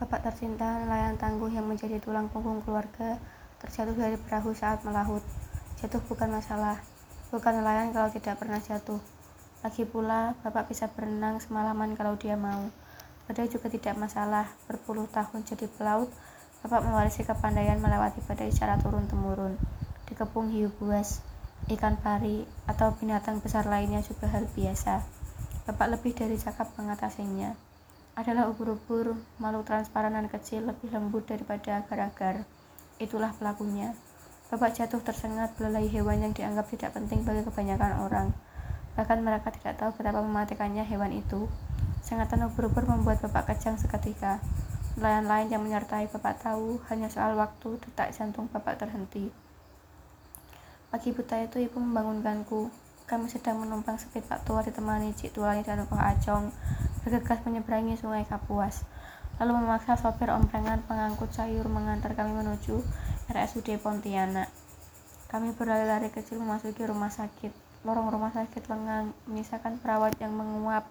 Bapak tercinta, nelayan tangguh yang menjadi tulang punggung keluarga, terjatuh dari perahu saat melaut. Jatuh bukan masalah, bukan nelayan kalau tidak pernah jatuh. Lagi pula, Bapak bisa berenang semalaman kalau dia mau. Badai juga tidak masalah, berpuluh tahun jadi pelaut, Bapak mewarisi kepandaian melewati badai secara turun-temurun. Dikepung hiu buas, ikan pari, atau binatang besar lainnya juga hal biasa. Bapak lebih dari cakap mengatasinya. Adalah ubur-ubur, makhluk transparan dan kecil, lebih lembut daripada agar-agar. Itulah pelakunya. Bapak jatuh tersengat belai hewan yang dianggap tidak penting bagi kebanyakan orang. Bahkan mereka tidak tahu betapa mematikannya hewan itu. Sengatan ubur-ubur membuat Bapak kejang seketika. Nelayan lain yang menyertai Bapak tahu hanya soal waktu detak jantung Bapak terhenti. Pagi buta itu ibu membangunkanku. Kami sedang menumpang sepitak tua ditemani Cik Tulani dan Koh Acong bergegas menyeberangi sungai Kapuas. Lalu memaksa sopir omprengan pengangkut sayur mengantar kami menuju RSUD Pontianak. Kami berlari-lari kecil memasuki rumah sakit. Lorong rumah sakit lengang, menyisakan perawat yang menguap